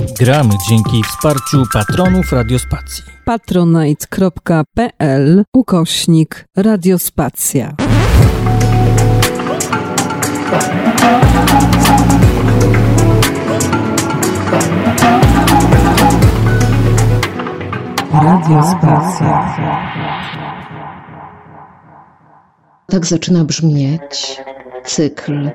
Gramy dzięki wsparciu patronów Radiospacji. patronite.pl ukośnik Radiospacja. Radiospacja. Tak zaczyna brzmieć cykl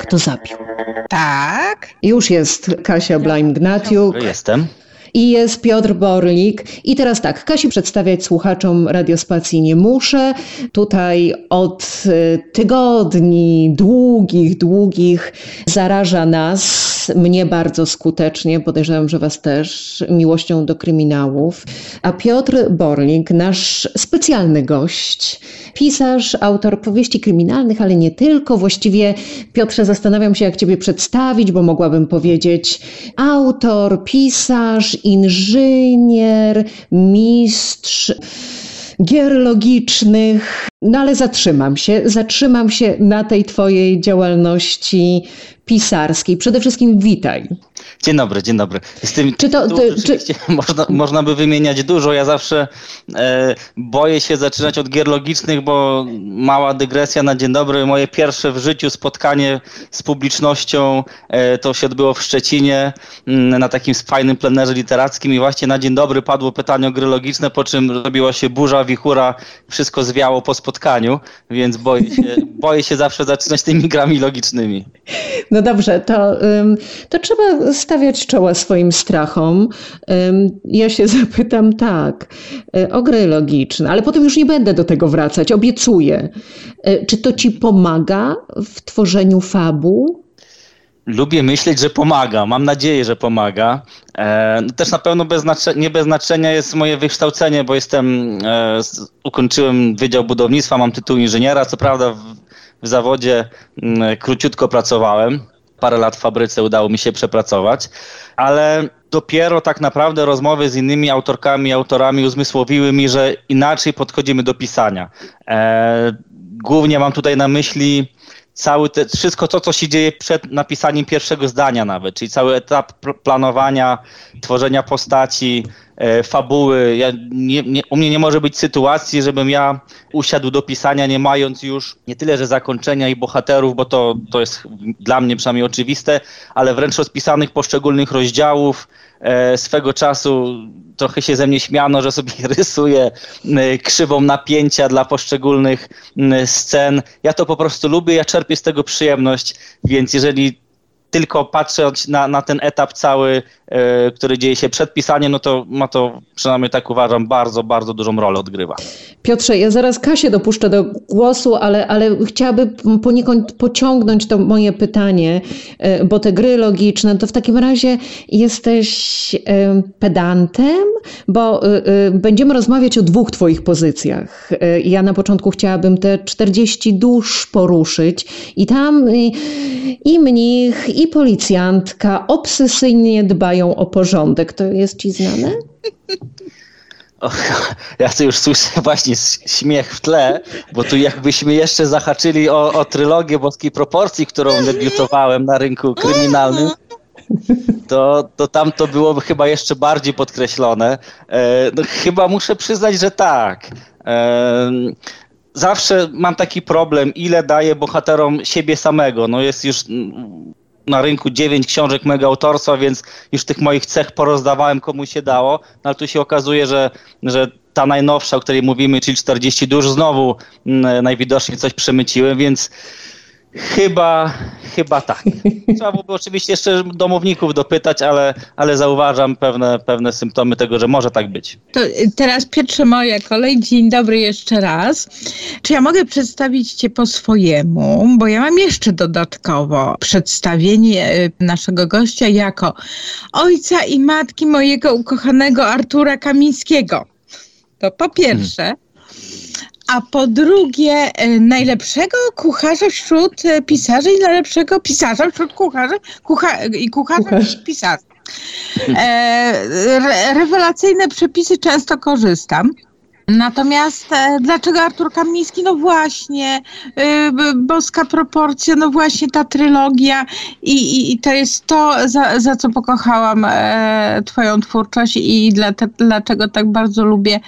Kto zabił. Tak. Już jest Kasia Blaim-Gnatiuk. Jestem. I jest Piotr Borlik. I teraz tak, Kasi przedstawiać słuchaczom radiospacji nie muszę. Tutaj od y, tygodni, długich, długich zaraża nas, mnie bardzo skutecznie, podejrzewam, że was też, miłością do kryminałów. A Piotr Borlik, nasz specjalny gość, pisarz, autor powieści kryminalnych, ale nie tylko. Właściwie, Piotrze, zastanawiam się, jak ciebie przedstawić, bo mogłabym powiedzieć autor, pisarz, inżynier, mistrz gier logicznych, no ale zatrzymam się, zatrzymam się na tej twojej działalności pisarskiej. Przede wszystkim witaj. Dzień dobry, dzień dobry. Z tym Czy to- ty- rzeczywiście można, można by wymieniać dużo. Ja zawsze e, boję się zaczynać od gier logicznych, bo mała dygresja na dzień dobry. Moje pierwsze w życiu spotkanie z publicznością e, to się odbyło w Szczecinie m, na takim fajnym plenerze literackim i właśnie na dzień dobry padło pytanie o gry logiczne, po czym robiła się burza, wichura, wszystko zwiało po spotkaniu, więc boję się, boję się zawsze zaczynać tymi grami logicznymi. No dobrze, to, to trzeba stawiać czoła swoim strachom. Ja się zapytam tak, y, o gry logiczne, ale potem już nie będę do tego wracać, obiecuję. Y, Czy to ci pomaga w tworzeniu fabuł? Lubię myśleć, że pomaga. Mam nadzieję, że pomaga. E, no też na pewno bez nie bez znaczenia jest moje wykształcenie, bo jestem, e, ukończyłem Wydział Budownictwa, mam tytuł inżyniera. Co prawda w, w zawodzie m, króciutko pracowałem. Parę lat w fabryce udało mi się przepracować, ale dopiero tak naprawdę rozmowy z innymi autorkami, autorami uzmysłowiły mi, że inaczej podchodzimy do pisania. E, głównie mam tutaj na myśli cały te, wszystko to, co się dzieje przed napisaniem pierwszego zdania nawet, czyli cały etap pl- planowania, tworzenia postaci, fabuły. Ja, nie, nie, u mnie nie może być sytuacji, żebym ja usiadł do pisania, nie mając już nie tyle, że zakończenia i bohaterów, bo to, to jest dla mnie przynajmniej oczywiste, ale wręcz rozpisanych poszczególnych rozdziałów, e, swego czasu trochę się ze mnie śmiano, że sobie rysuję e, krzywą napięcia dla poszczególnych scen. Ja to po prostu lubię, ja czerpię z tego przyjemność, więc jeżeli tylko patrząc na, na ten etap cały, e, który dzieje się przed pisaniem, no to ma to, przynajmniej tak uważam, bardzo, bardzo dużą rolę odgrywa. Piotrze, ja zaraz Kasię dopuszczę do głosu, ale, ale chciałabym poniekąd pociągnąć to moje pytanie, e, bo te gry logiczne, to w takim razie jesteś e, pedantem, bo e, e, będziemy rozmawiać o dwóch twoich pozycjach. E, Ja na początku chciałabym te 40 dusz poruszyć i tam i, i mnich, i policjantka obsesyjnie dbają o porządek. To jest ci znane? Och, ja tu już słyszę właśnie śmiech w tle, bo tu jakbyśmy jeszcze zahaczyli o, o trylogię boskiej proporcji, którą debiutowałem na rynku kryminalnym, to, to tam to byłoby chyba jeszcze bardziej podkreślone. E, no, chyba muszę przyznać, że tak. E, zawsze mam taki problem, ile daję bohaterom siebie samego. No jest już na rynku dziewięć książek mego autorstwa, więc już tych moich cech porozdawałem komu się dało, no, ale tu się okazuje, że, że ta najnowsza, o której mówimy, czyli 40 dusz, znowu mm, najwidoczniej coś przemyciłem, więc chyba, chyba tak. Trzeba byłoby oczywiście jeszcze domowników dopytać, ale, ale zauważam pewne, pewne symptomy tego, że może tak być. To y, teraz Piotrze moja kolej. Dzień dobry jeszcze raz. Czy ja mogę przedstawić Cię po swojemu? Bo ja mam jeszcze dodatkowo przedstawienie y, naszego gościa jako ojca i matki mojego ukochanego Artura Kamińskiego. To po pierwsze. A po drugie, y, najlepszego kucharza wśród y, pisarzy i najlepszego pisarza wśród kucharzy kucha, i kucharza Kucharz. i pisarzy. E, re, rewelacyjne przepisy często korzystam. Natomiast e, dlaczego Artur Kamiński? No właśnie, e, boska proporcja, no właśnie ta trylogia i, i, i to jest to, za, za co pokochałam e, twoją twórczość i dla te, dlaczego tak bardzo lubię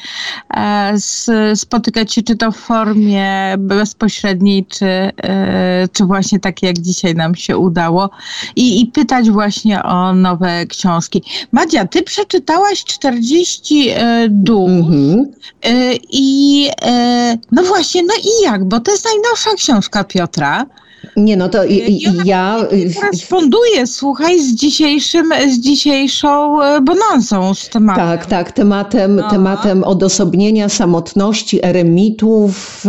e, s, spotykać się czy to w formie bezpośredniej, czy, e, czy właśnie takie jak dzisiaj nam się udało i, i pytać właśnie o nowe książki. Madzia, ty przeczytałaś 40 e, dół. Mhm. E, I e, no właśnie, no i jak? Bo to jest najnowsza książka Piotra. Nie, no to i, i, ja. Koresponduje, słuchaj, z dzisiejszym, z dzisiejszą e, bononsą, z tematem. Tak, tak, tematem, no. tematem odosobnienia, samotności, eremitów,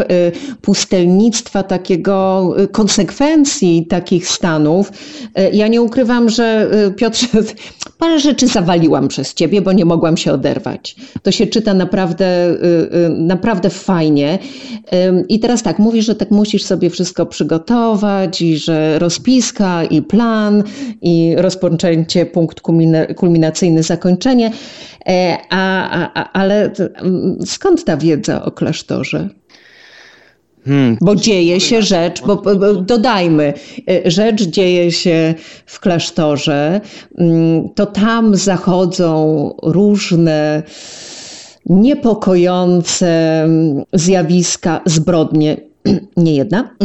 pustelnictwa, takiego konsekwencji takich stanów. Ja nie ukrywam, że Piotrze, parę rzeczy zawaliłam przez ciebie, bo nie mogłam się oderwać. To się czyta naprawdę, y, y, naprawdę fajnie. I teraz tak, mówisz, że tak musisz sobie wszystko przygotować i że rozpiska i plan i rozpoczęcie, punkt kulminacyjny, zakończenie. E, a, a, ale skąd ta wiedza o klasztorze? Hmm. Bo dzieje się rzecz, bo, bo, dodajmy, e, rzecz dzieje się w klasztorze, mm, to tam zachodzą różne niepokojące zjawiska, zbrodnie, nie jedna.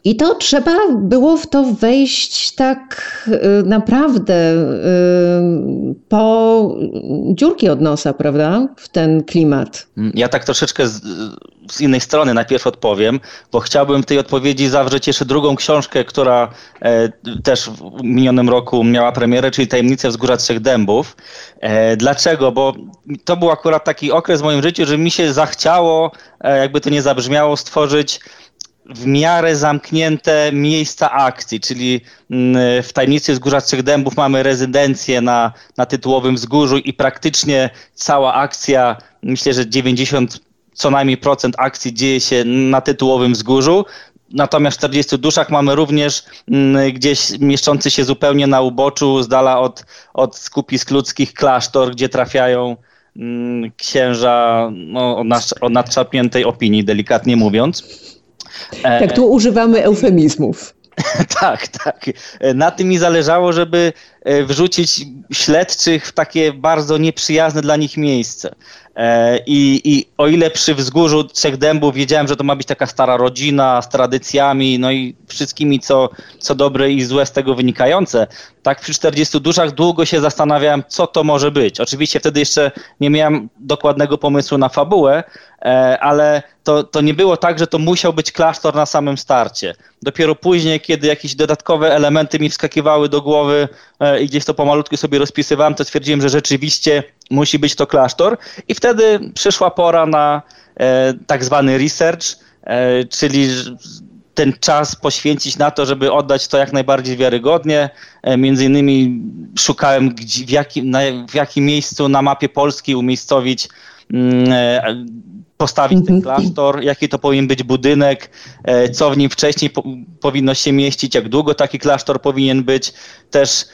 Mm, I to trzeba było w to wejść tak y, naprawdę y, po dziurki od nosa, prawda? W ten klimat. Ja tak troszeczkę z, z innej strony najpierw odpowiem, bo chciałbym w tej odpowiedzi zawrzeć jeszcze drugą książkę, która e, też w minionym roku miała premierę, czyli Tajemnice Wzgórza Trzech Dębów. E, dlaczego? Bo to był akurat taki okres w moim życiu, że mi się zachciało, e, jakby to nie zabrzmiało, stworzyć w miarę zamknięte miejsca akcji, czyli mm, w Tajemnicy Wzgórza Trzech Dębów mamy rezydencję na, na tytułowym wzgórzu i praktycznie cała akcja, myślę, że 90 co najmniej procent akcji dzieje się na tytułowym wzgórzu. Natomiast w 40 duszach mamy również mm, gdzieś mieszczący się zupełnie na uboczu, z dala od, od skupisk ludzkich klasztor, gdzie trafiają mm, księża no, o, nas, o nadszarpniętej opinii, delikatnie mówiąc. Tak, tu używamy eufemizmów. tak, tak. Na tym mi zależało, żeby e, wrzucić śledczych w takie bardzo nieprzyjazne dla nich miejsce. E, I, I o ile przy wzgórzu Trzech Dębów wiedziałem, że to ma być taka stara rodzina z tradycjami, no i wszystkimi, co, co dobre i złe z tego wynikające, tak przy 40 duszach długo się zastanawiałem, co to może być. Oczywiście wtedy jeszcze nie miałem dokładnego pomysłu na fabułę, e, ale to, to nie było tak, że to musiał być klasztor na samym starcie. Dopiero później, kiedy jakieś dodatkowe elementy mi wskakiwały do głowy e, i gdzieś to pomalutku sobie rozpisywałem, to stwierdziłem, że rzeczywiście musi być to klasztor i wtedy przyszła pora na e, tak zwany research, e, czyli ten czas poświęcić na to, żeby oddać to jak najbardziej wiarygodnie. E, między innymi szukałem w jakim, na, w jakim miejscu na mapie Polski umiejscowić mm, e, postawić ten mhm. klasztor, jaki to powinien być budynek, e, co w nim wcześniej po, powinno się mieścić, jak długo taki klasztor powinien być. Też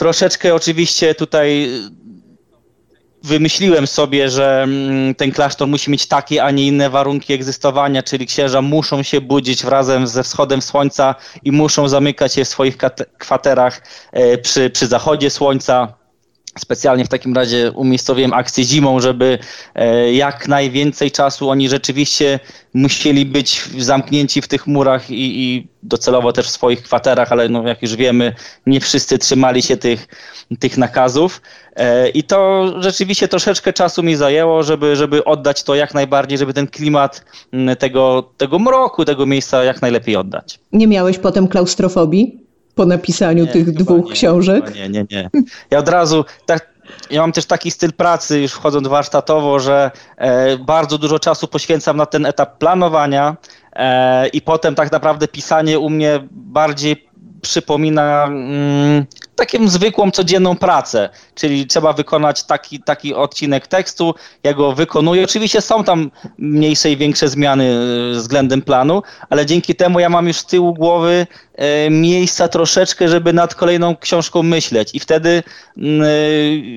troszeczkę oczywiście tutaj wymyśliłem sobie, że mm, ten klasztor musi mieć takie, a nie inne warunki egzystowania, czyli księża muszą się budzić wrazem ze wschodem słońca i muszą zamykać się w swoich kwaterach e, przy, przy zachodzie słońca. Specjalnie w takim razie umiejscowiłem akcję zimą, żeby e, jak najwięcej czasu oni rzeczywiście musieli być zamknięci w tych murach i, i docelowo też w swoich kwaterach, ale no jak już wiemy, nie wszyscy trzymali się tych, tych nakazów. E, I to rzeczywiście troszeczkę czasu mi zajęło, żeby, żeby oddać to jak najbardziej, żeby ten klimat tego, tego mroku, tego miejsca jak najlepiej oddać. Nie miałeś potem klaustrofobii? Po napisaniu nie, tych dwóch nie, książek? Nie, nie, nie. Ja od razu, tak, ja mam też taki styl pracy, już wchodząc warsztatowo, że e, bardzo dużo czasu poświęcam na ten etap planowania e, i potem tak naprawdę pisanie u mnie bardziej przypomina mm, taką zwykłą, codzienną pracę, czyli trzeba wykonać taki, taki odcinek tekstu, ja go wykonuję. Oczywiście są tam mniejsze i większe zmiany e, względem planu, ale dzięki temu ja mam już z tyłu głowy e, miejsca troszeczkę, żeby nad kolejną książką myśleć i wtedy e,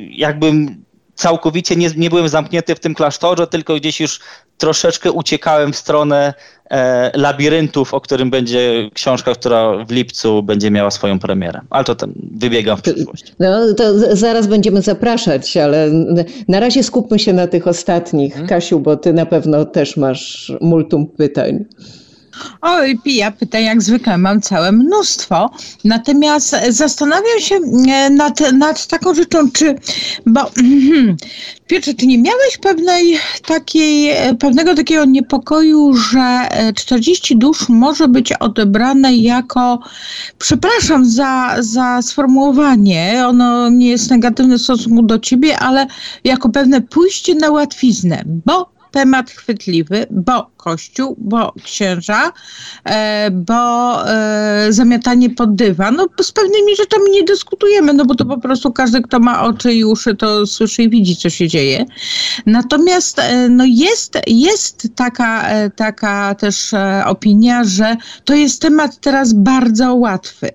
jakbym całkowicie nie, nie byłem zamknięty w tym klasztorze, tylko gdzieś już troszeczkę uciekałem w stronę e, labiryntów, o którym będzie książka, która w lipcu będzie miała swoją premierę. Ale to tam wybiegam w przyszłość. No, to zaraz będziemy zapraszać, ale na razie skupmy się na tych ostatnich. Hmm? Kasiu, bo ty na pewno też masz multum pytań. Oj, ja pytań jak zwykle mam całe mnóstwo. Natomiast zastanawiam się e, nad, nad taką rzeczą, czy, bo Piotrze, czy nie miałeś pewnej takiej, e, pewnego takiego niepokoju, że 40 e, dusz może być odebrane jako, przepraszam za, za sformułowanie, ono nie jest negatywne w stosunku do ciebie, ale jako pewne pójście na łatwiznę, bo temat chwytliwy, bo Kościół, bo księża, e, bo e, zamiatanie pod dywan. No z pewnymi rzeczami nie dyskutujemy, no bo to po prostu każdy, kto ma oczy i uszy, to słyszy i widzi, co się dzieje. Natomiast e, no jest, jest taka, taka też opinia, że to jest temat teraz bardzo łatwy.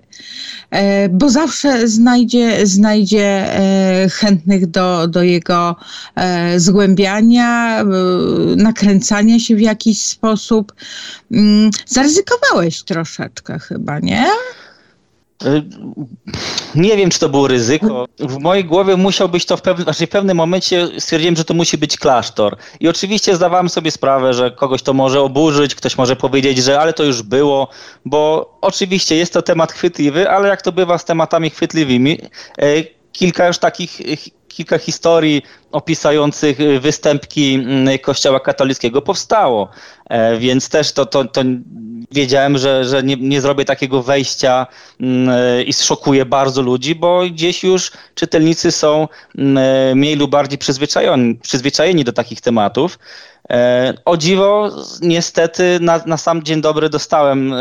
E, bo zawsze znajdzie, znajdzie e, chętnych do, do jego e, zgłębiania, nakręcania się w jakiś sposób. Mm, zaryzykowałeś troszeczkę chyba, nie? Y, nie wiem, czy to było ryzyko. W mojej głowie musiał być to w pewnym, znaczy w pewnym momencie stwierdziłem, że to musi być klasztor. I oczywiście zdawałem sobie sprawę, że kogoś to może oburzyć, ktoś może powiedzieć, że ale to już było, bo oczywiście jest to temat chwytliwy, ale jak to bywa z tematami chwytliwymi, y, kilka już takich kilka historii opisujących y, występki mm, Kościoła katolickiego powstało, e, więc też to, to, to wiedziałem, że, że nie, nie zrobię takiego wejścia mm, i zszokuję bardzo ludzi, bo gdzieś już czytelnicy są mm, mniej lub bardziej przyzwyczajeni, przyzwyczajeni do takich tematów. E, o dziwo, niestety na, na sam dzień dobry dostałem e,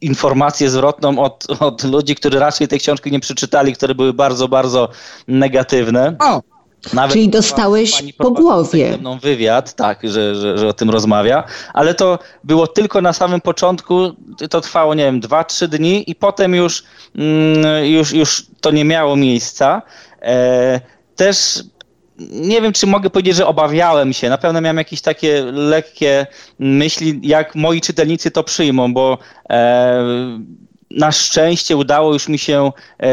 informację zwrotną od, od ludzi, którzy raczej tej książki nie przeczytali, które były bardzo, bardzo negatywne. O! Nawet Czyli dostałeś po głowie. Ze mną wywiad, tak, że, że, że o tym rozmawia, ale to było tylko na samym początku, to trwało, nie wiem, dwa, trzy dni i potem już, mm, już, już to nie miało miejsca. E, też nie wiem, czy mogę powiedzieć, że obawiałem się. Na pewno miałem jakieś takie lekkie myśli, jak moi czytelnicy to przyjmą, bo e, na szczęście udało już mi się, e,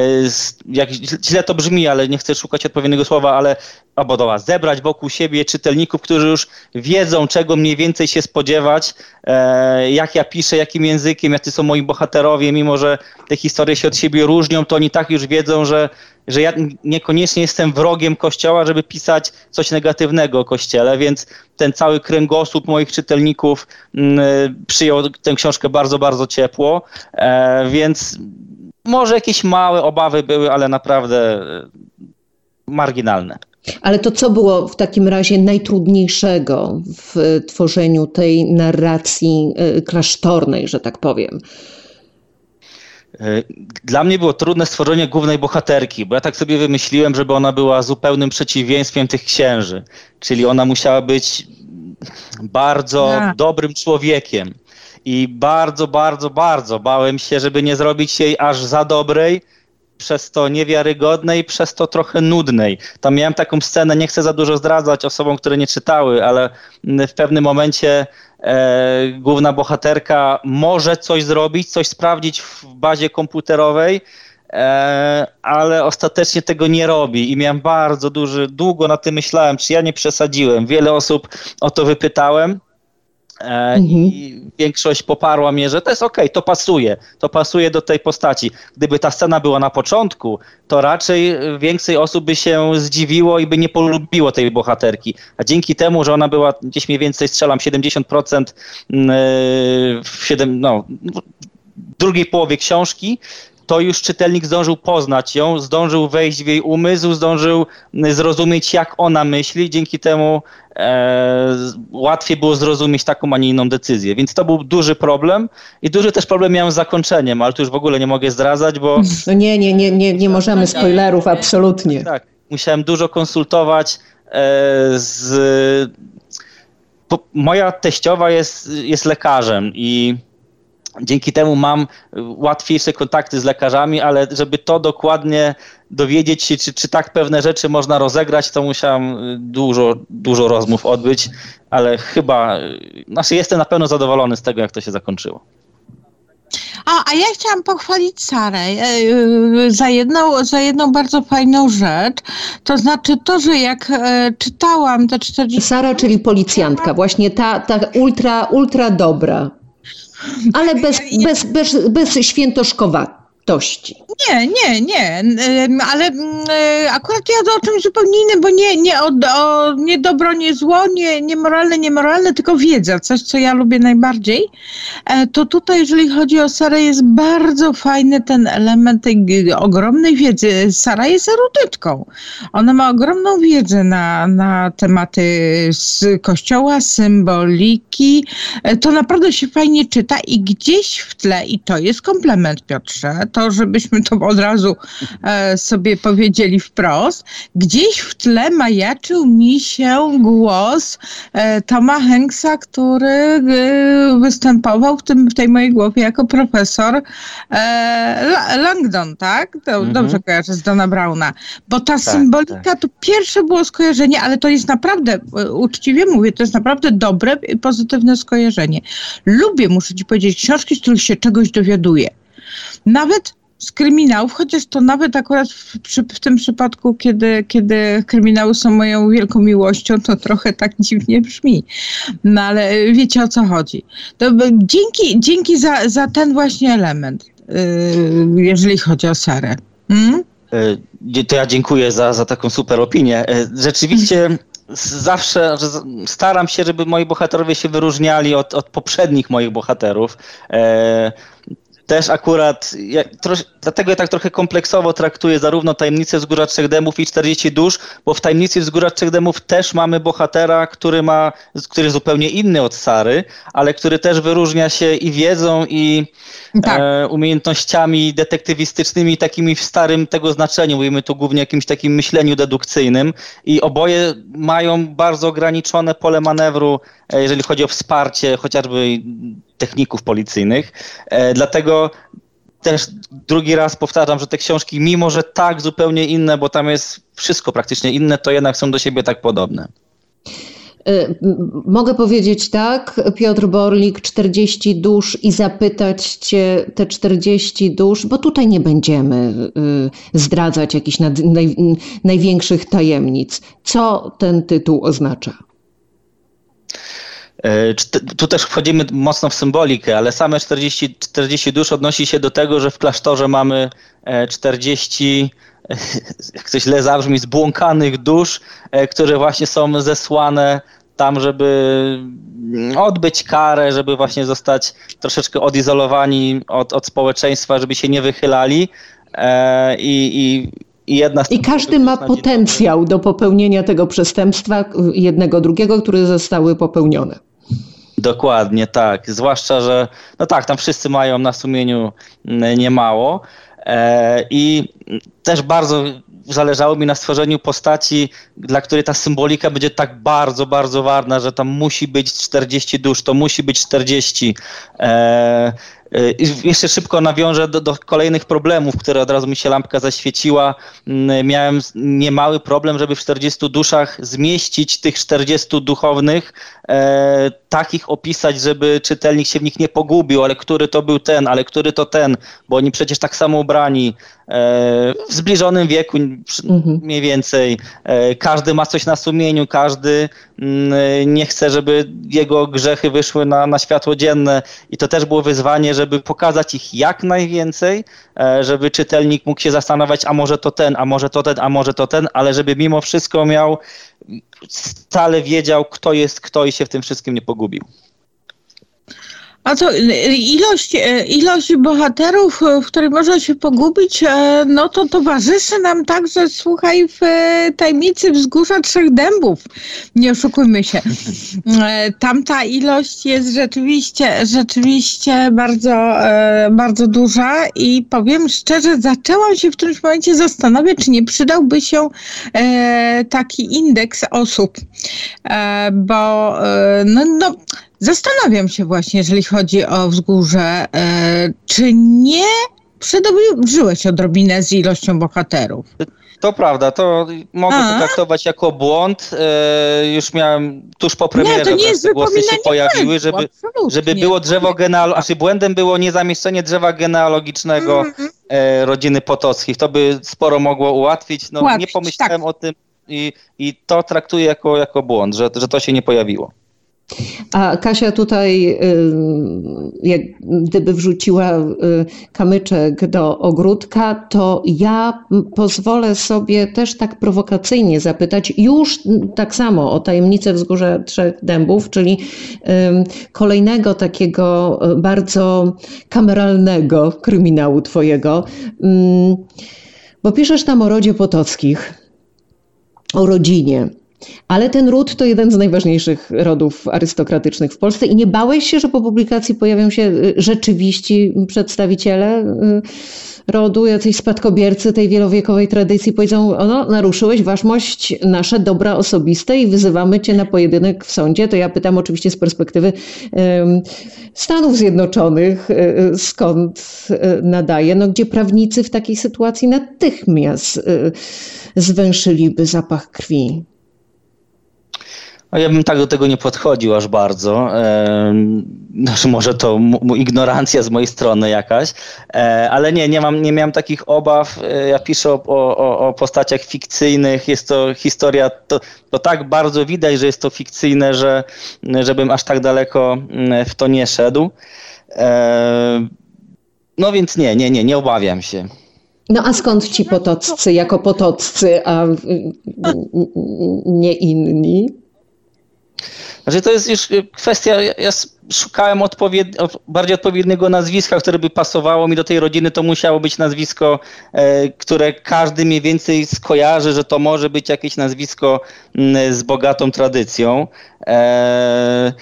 jak źle to brzmi, ale nie chcę szukać odpowiedniego słowa, ale obodoła, zebrać wokół siebie czytelników, którzy już wiedzą, czego mniej więcej się spodziewać, e, jak ja piszę, jakim językiem, jacy są moi bohaterowie, mimo że te historie się od siebie różnią, to oni tak już wiedzą, że, że ja niekoniecznie jestem wrogiem Kościoła, żeby pisać coś negatywnego o Kościele, więc ten cały kręgosłup moich czytelników mm, przyjął tę książkę bardzo, bardzo ciepło, e, więc może jakieś małe obawy były, ale naprawdę marginalne. Ale to co było w takim razie najtrudniejszego w tworzeniu tej narracji y, klasztornej, że tak powiem? E, dla mnie było trudne stworzenie głównej bohaterki, bo ja tak sobie wymyśliłem, żeby ona była zupełnym przeciwieństwem tych księży. Czyli ona musiała być bardzo ja. dobrym człowiekiem. I bardzo, bardzo, bardzo bałem się, żeby nie zrobić jej aż za dobrej, przez to niewiarygodnej, przez to trochę nudnej. Tam miałem taką scenę, nie chcę za dużo zdradzać osobom, które nie czytały, ale w pewnym momencie e, główna bohaterka może coś zrobić, coś sprawdzić w bazie komputerowej, e, ale ostatecznie tego nie robi i miałem bardzo duży, długo na tym myślałem, czy ja nie przesadziłem. Wiele osób o to wypytałem. E, mhm. I większość poparła mnie, że to jest okej, okay, to pasuje, to pasuje do tej postaci. Gdyby ta scena była na początku, to raczej więcej osób by się zdziwiło i by nie polubiło tej bohaterki. A dzięki temu, że ona była gdzieś mniej więcej, strzelam 70% mm, e, w, 7, no, w drugiej połowie książki, to już czytelnik zdążył poznać ją, zdążył wejść w jej umysł, zdążył zrozumieć, jak ona myśli. Dzięki temu e, łatwiej było zrozumieć taką, a nie inną decyzję. Więc to był duży problem i duży też problem miałem z zakończeniem, ale tu już w ogóle nie mogę zdradzać, bo... No nie, nie, nie, nie, nie możemy spoilerów, absolutnie. Tak, musiałem dużo konsultować e, z... Moja teściowa jest, jest lekarzem i Dzięki temu mam łatwiejsze kontakty z lekarzami, ale żeby to dokładnie dowiedzieć się, czy, czy tak pewne rzeczy można rozegrać, to musiałem dużo, dużo rozmów odbyć, ale chyba, znaczy jestem na pewno zadowolony z tego, jak to się zakończyło. A, a ja chciałam pochwalić Sarę e, za jedną, za jedną bardzo fajną rzecz. To znaczy to, że jak e, czytałam te 40... Sara, czyli policjantka, właśnie ta, ta ultra, ultra dobra. Ale bez, bez, bez, bez świętoszkowa wartości. Nie, nie, nie, ale akurat ja o czymś zupełnie innym, bo nie, nie, o, o, nie dobro, nie zło, nie, nie moralne, nie moralne, tylko wiedza, coś, co ja lubię najbardziej. E, to tutaj, jeżeli chodzi o Sarę, jest bardzo fajny ten element tej ogromnej wiedzy. Sara jest erudytką. Ona ma ogromną wiedzę na, na tematy z kościoła, symboliki. E, to naprawdę się fajnie czyta i gdzieś w tle, i to jest komplement Piotrze, to, żebyśmy to od razu e, sobie powiedzieli wprost. Gdzieś w tle majaczył mi się głos e, Toma Hanksa, który e, występował w, tym, w tej mojej głowie jako profesor Langdon, tak? Mhm. Dobrze kojarzę z Dona Brauna. Bo ta tak, symbolika tak. to pierwsze było skojarzenie, ale to jest naprawdę, uczciwie mówię, to jest naprawdę dobre i pozytywne skojarzenie. Lubię, muszę ci powiedzieć, książki, z których się czegoś dowiaduję. Nawet z kryminałów, chociaż to nawet akurat w, przy, w, tym przypadku, kiedy, kiedy kryminały są moją wielką miłością, to trochę tak dziwnie brzmi. No ale wiecie o co chodzi. To, dzięki dzięki za, za ten właśnie element, yy, jeżeli chodzi o Sarę. Hmm? To ja dziękuję za, za taką super opinię. E, rzeczywiście zawsze staram się, żeby moi bohaterowie się wyróżniali od, od poprzednich moich bohaterów. E, też akurat, ja, trosz, dlatego ja tak trochę kompleksowo traktuję zarówno Tajemnicę Wzgórza Trzech Demów i 40 Dusz, bo w Tajemnicy Wzgórza Trzech Demów też mamy bohatera, który ma, który jest zupełnie inny od Sary, ale który też wyróżnia się i wiedzą, i tak. e, umiejętnościami detektywistycznymi, takimi w starym tego znaczeniu. Mówimy tu głównie o jakimś takim myśleniu dedukcyjnym i oboje mają bardzo ograniczone pole manewru, e, jeżeli chodzi o wsparcie chociażby techników policyjnych. E, dlatego też drugi raz powtarzam, że te książki, mimo że tak zupełnie inne, bo tam jest wszystko praktycznie inne, to jednak są do siebie tak podobne. E, mogę powiedzieć tak, Piotr Borlik, 40 dusz i zapytać Cię te 40 dusz, bo tutaj nie będziemy e, zdradzać jakichś naj, największych tajemnic. Co ten tytuł oznacza? E, tu też wchodzimy mocno w symbolikę, ale same 40, 40 dusz odnosi się do tego, że w klasztorze mamy 40 e, jak coś źle zabrzmi, zbłąkanych dusz, e, które właśnie są zesłane tam, żeby odbyć karę, żeby właśnie zostać troszeczkę odizolowani od, od społeczeństwa, żeby się nie wychylali. I, i, i, jedna I każdy ma potencjał do popełnienia tego przestępstwa, jednego, drugiego, które zostały popełnione. Dokładnie, tak. Zwłaszcza, że no tak, tam wszyscy mają na sumieniu mm, niemało. E, I też bardzo zależało mi na stworzeniu postaci, dla której ta symbolika będzie tak bardzo, bardzo ważna, że tam musi być 40 dusz, to musi być 40. E, Y, jeszcze szybko nawiążę do, do, kolejnych problemów, które od razu mi się lampka zaświeciła. Mm, miałem niemały problem, żeby w 40 duszach zmieścić tych 40 duchownych, e, takich opisać, żeby czytelnik się w nich nie pogubił, ale który to był ten, ale który to ten, bo oni przecież tak samo ubrani, e, w zbliżonym wieku mhm. mniej więcej. E, każdy ma coś na sumieniu, każdy mm, nie chce, żeby jego grzechy wyszły na, na światło dzienne i to też było wyzwanie, żeby pokazać ich jak najwięcej, e, żeby czytelnik mógł się zastanawiać, a może to ten, a może to ten, a może to ten, ale żeby mimo wszystko miał, stale wiedział, kto jest kto i się w tym wszystkim nie pogubił. A to ilość, e, ilość bohaterów, e, w której można się pogubić, e, no to towarzyszy nam także, słuchaj, w tajemnicy wzgórza trzech dębów. Nie oszukujmy się. Tamta ilość jest rzeczywiście, rzeczywiście bardzo, bardzo duża i powiem szczerze, zaczęłam się w którymś momencie zastanawiać, czy nie przydałby się taki indeks osób, bo no, no Zastanawiam się właśnie, jeżeli chodzi o wzgórze, e, czy nie przedobrzyłeś odrobinę z ilością bohaterów? To prawda, to mogę A? to traktować jako błąd. E, już miałem tuż po premierze nie, te głosy się pojawiły, żeby, żeby było drzewo genealogiczne, znaczy błędem było niezamieszczenie drzewa genealogicznego -hmm. e, rodziny Potockich. To by sporo mogło ułatwić. No, Ułatwić, nie pomyślałem tak. o tym i, i to traktuję jako, jako błąd, że, że to się nie pojawiło. A Kasia tutaj, y, jak gdyby wrzuciła y, kamyczek do ogródka, to ja pozwolę sobie też tak prowokacyjnie zapytać, już tak samo o tajemnicę wzgórza Trzech Dębów, czyli kolejnego takiego bardzo kameralnego kryminału Twojego. Bo piszesz tam o rodzie Potockich, o rodzinie. Ale ten ród to jeden z najważniejszych rodów arystokratycznych w Polsce i nie bałeś się, że po publikacji pojawią się y, rzeczywiści przedstawiciele y, rodu, jacyś spadkobiercy tej wielowiekowej tradycji powiedzą, no naruszyłeś waszmość nasze dobra osobiste i wyzywamy cię na pojedynek w sądzie. To ja pytam oczywiście z perspektywy Stanów Zjednoczonych, y, skąd nadaje, no gdzie prawnicy w takiej sytuacji natychmiast zwęszyliby zapach krwi. No ja bym tak do tego nie podchodził aż bardzo. Znaczy może to ignorancja z mojej strony jakaś, e, ale nie, nie, mam, nie miałem takich obaw. E, ja piszę o, o, o postaciach fikcyjnych. Jest to historia, to, to tak bardzo widać, że jest to fikcyjne, że żebym aż tak daleko w to nie szedł. E, no więc nie, nie, nie, nie obawiam się. No a skąd ci potoccy jako potoccy, a nie inni? Znaczy to jest już kwestia, ja szukałem odpowied bardziej odpowiedniego nazwiska, które by pasowało mi do tej rodziny, to musiało być nazwisko, e, które każdy mniej więcej skojarzy, że to może być jakieś nazwisko z bogatą tradycją. E,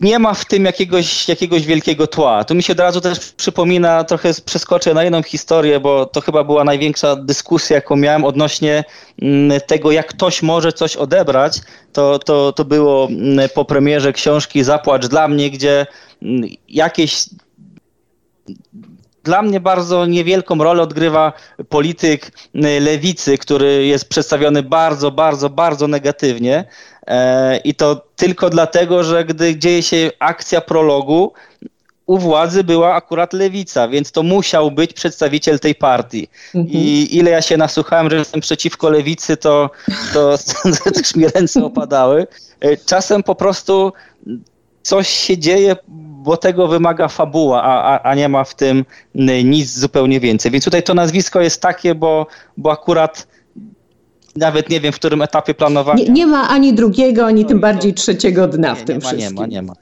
nie ma w tym jakiegoś, jakiegoś wielkiego tła. Tu mi się od razu też przypomina, trochę przeskoczę na jedną historię, bo to chyba była największa dyskusja, jaką miałem odnośnie mm, tego, jak ktoś może coś odebrać. To, to, to było mm, po premierze książki Zapłacz dla mnie, gdzie mm, jakieś dla mnie bardzo niewielką rolę odgrywa polityk lewicy, który jest przedstawiony bardzo, bardzo, bardzo negatywnie. E, I to tylko dlatego, że gdy dzieje się akcja prologu, u władzy była akurat lewica, więc to musiał być przedstawiciel tej partii. Mhm. I ile ja się nasłuchałem, że jestem przeciwko lewicy, to, to, to też mi ręce opadały. E, czasem po prostu coś się dzieje, bo tego wymaga fabuła, a, a, a nie ma w tym nic zupełnie więcej. Więc tutaj to nazwisko jest takie, bo, bo akurat nawet nie wiem, w którym etapie planowania. Nie, nie ma ani drugiego, ani tym bardziej trzeciego dna w tym nie ma, wszystkim. Nie ma, nie ma.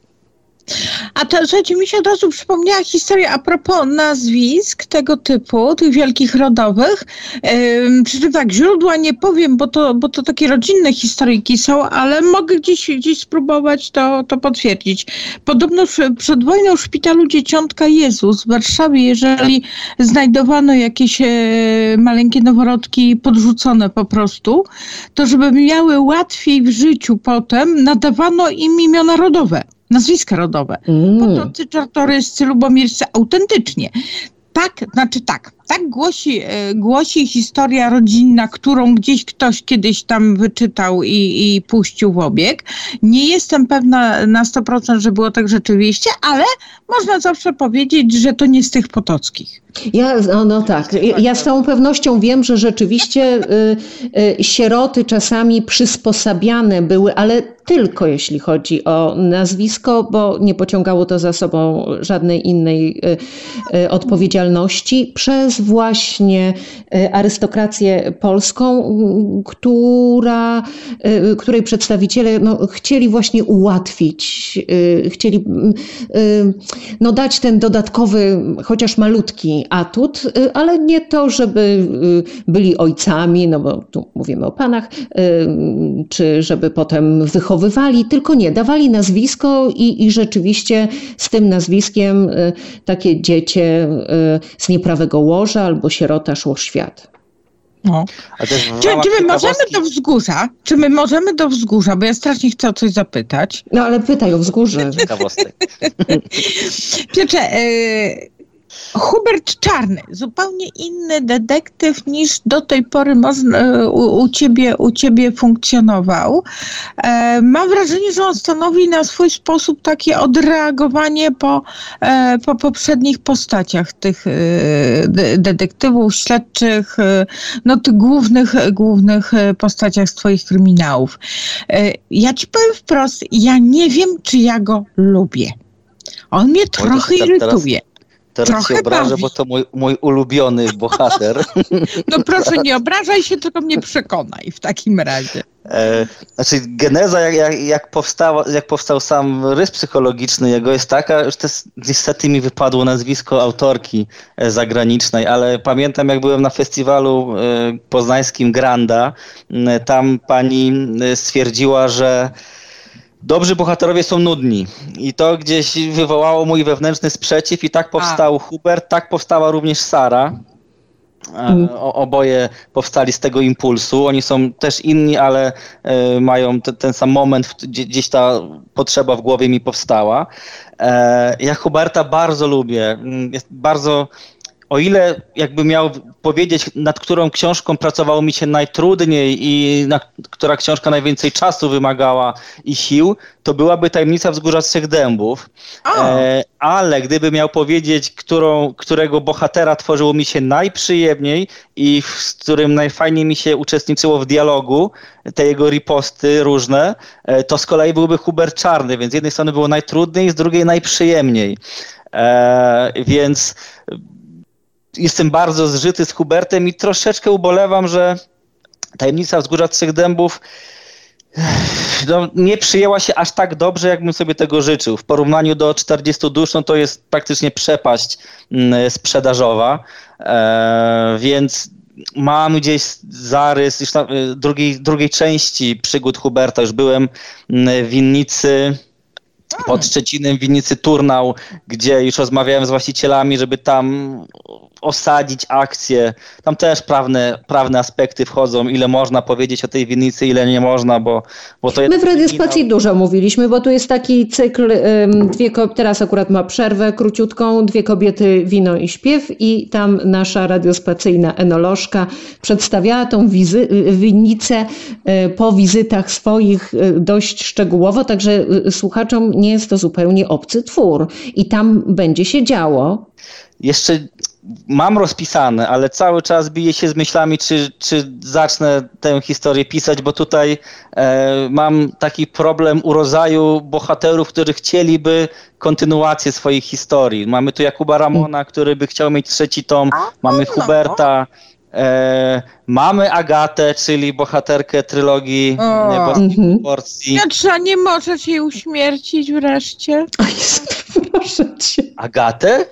A to, słuchajcie, mi się od razu przypomniała historia a propos nazwisk tego typu, tych wielkich rodowych. Yy, przy czym tak, źródła nie powiem, bo to, bo to takie rodzinne historyjki są, ale mogę gdzieś, gdzieś spróbować to, to potwierdzić. Podobno przed wojną w szpitalu Dzieciątka Jezus w Warszawie, jeżeli znajdowano jakieś e, maleńkie noworodki podrzucone po prostu, to żeby miały łatwiej w życiu potem, nadawano im imiona rodowe nazwiska rodowe. Mm. Potocy, czartoryscy, lubomirscy, autentycznie. Tak, znaczy tak, tak głosi, e, głosi historia rodzinna, którą gdzieś ktoś kiedyś tam wyczytał i, i puścił w obieg. Nie jestem pewna na 100%, że było tak rzeczywiście, ale można zawsze powiedzieć, że to nie z tych potockich. Ja, no, no tak, ja z całą pewnością wiem, że rzeczywiście y, y, sieroty czasami przysposabiane były, ale tylko jeśli chodzi o nazwisko, bo nie pociągało to za sobą żadnej innej y, y odpowiedzialności przez właśnie e, arystokrację polską, która, e, której przedstawiciele no, chcieli właśnie ułatwić, e, chcieli no, dać ten dodatkowy, chociaż malutki atut, ale nie to, żeby byli ojcami, no bo tu mówimy o panach, czy żeby potem wychowywali, tylko nie, dawali nazwisko i, i rzeczywiście z tym nazwiskiem takie dziecię z nieprawego łoża, albo sierota szło w świat. No. Czy, czy my możemy do wzgórza? Czy my możemy do wzgórza? Bo ja strasznie chcę o coś zapytać. No ale pytaj o wzgórze. Ciekawostek. Piotrze, y, Hubert Czarny, zupełnie inny detektyw niż do tej pory u, u, ciebie, u ciebie funkcjonował. E, mam wrażenie, że on stanowi na swój sposób takie odreagowanie po, e, po poprzednich postaciach tych e, detektywów, śledczych, no tych głównych, głównych postaciach z twoich kryminałów. Ja ci powiem wprost, ja nie wiem, czy ja go lubię. On mnie trochę irytuje. Teraz Trochę się obrażę, bawi. bo to mój, mój ulubiony bohater. No proszę, nie obrażaj się, tylko mnie przekonaj w takim razie. E, znaczy, geneza, jak, jak, jak, powstała, jak powstał sam rys psychologiczny jego, jest taka, że jest, niestety mi wypadło nazwisko autorki e, zagranicznej, ale pamiętam, jak byłem na festiwalu e, poznańskim Granda, tam pani e, stwierdziła, że dobrzy bohaterowie są nudni. I to gdzieś wywołało mój wewnętrzny sprzeciw i tak powstał A. Hubert, tak powstała również Sara. Mm. O, oboje powstali z tego impulsu. Oni są też inni, ale y, mają te, ten sam moment, gdzie, gdzieś ta potrzeba w głowie mi powstała. E, ja Huberta bardzo lubię. Mm, jest bardzo o ile jakby miał powiedzieć, nad którą książką pracowało mi się najtrudniej i na, która książka najwięcej czasu wymagała i sił, to byłaby Tajemnica Wzgórza Trzech Dębów. E, ale gdyby miał powiedzieć, którą, którego bohatera tworzyło mi się najprzyjemniej i w, z którym najfajniej mi się uczestniczyło w dialogu, te jego riposty różne, e, to z kolei byłby Hubert Czarny, więc z jednej strony było najtrudniej, z drugiej najprzyjemniej. E, więc jestem bardzo zżyty z Hubertem i troszeczkę ubolewam, że tajemnica Wzgórza Trzech Dębów no, nie przyjęła się aż tak dobrze, jakbym sobie tego życzył. W porównaniu do 40 dusz, no to jest praktycznie przepaść mm, sprzedażowa, e, więc mam gdzieś zarys już e, drugiej, drugiej części przygód Huberta. Już byłem mm, w winnicy pod Szczecinem, w winnicy Turnał, gdzie już rozmawiałem z właścicielami, żeby tam osadzić akcję. Tam też prawne, prawne aspekty wchodzą, ile można powiedzieć o tej winnicy, ile nie można, bo, bo to jest... My w Radiospacji dużo mówiliśmy, bo tu jest taki cykl, dwie, teraz akurat ma przerwę króciutką, dwie kobiety, wino i śpiew i tam nasza radiospacyjna enolożka przedstawiała tą wizy, winnicę e, po wizytach swoich e, dość szczegółowo, także e, słuchaczom nie jest to zupełnie obcy twór i tam będzie się działo. Jeszcze mam rozpisane, ale cały czas biję się z myślami, czy, czy zacznę tę historię pisać, bo tutaj e, mam taki problem u rodzaju bohaterów, którzy chcieliby kontynuację swoich historii. Mamy tu Jakuba Ramona, który by chciał mieć trzeci tom, mamy no, no. Huberta, E, mamy Agatę, czyli bohaterkę trylogii Boskiej Porcji. Piotrze, nie możesz jej uśmiercić wreszcie? Proszę cię. Agatę?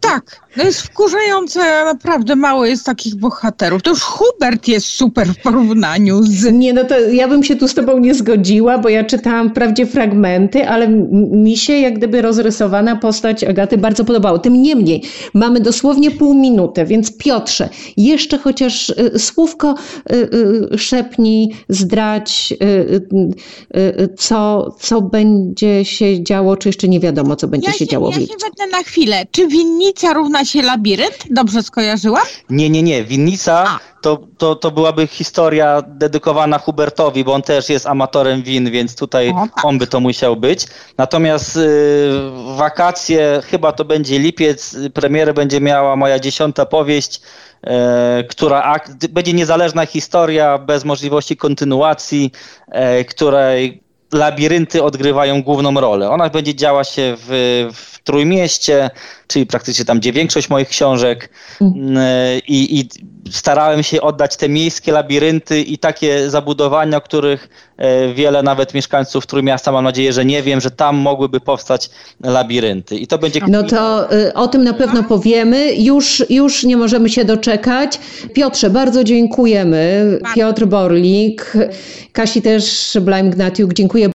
Tak, to jest wkurzające, naprawdę mało jest takich bohaterów. To już Hubert jest super w porównaniu z... Nie, no to ja bym się tu z tobą nie zgodziła, bo ja czytałam wprawdzie fragmenty, ale mi się jak gdyby rozrysowana postać Agaty bardzo podobała. Tym niemniej, mamy dosłownie pół minuty, więc Piotrze, jeszcze chociaż y, słówko y, y, szepnij, zdrać, co, co będzie się działo, czy jeszcze nie wiadomo, co będzie ja się, działo. Ja się na chwilę. Czy winnica równa się labirynt? Dobrze skojarzyłam? Nie, nie, nie. Winnica to, to, to byłaby historia dedykowana Hubertowi, bo on też jest amatorem win, więc tutaj o, tak. on by to musiał być. Natomiast y, wakacje, chyba to będzie lipiec, premierę będzie miała moja dziesiąta powieść, y, która będzie niezależna historia, bez możliwości kontynuacji, y, której labirynty odgrywają główną rolę. Ona będzie działa się w, w Trójmieście, czyli praktycznie tam, gdzie większość moich książek mm. i, i starałem się oddać te miejskie labirynty i takie zabudowania, o których e, wiele nawet mieszkańców Trójmiasta, mam nadzieję, że nie wiem, że tam mogłyby powstać labirynty. I to będzie... No to y, o tym na pewno powiemy. Już, już nie możemy się doczekać. Piotrze, bardzo dziękujemy. Piotr Borlik, Kasi też Blaim Gnatiuk, dziękuję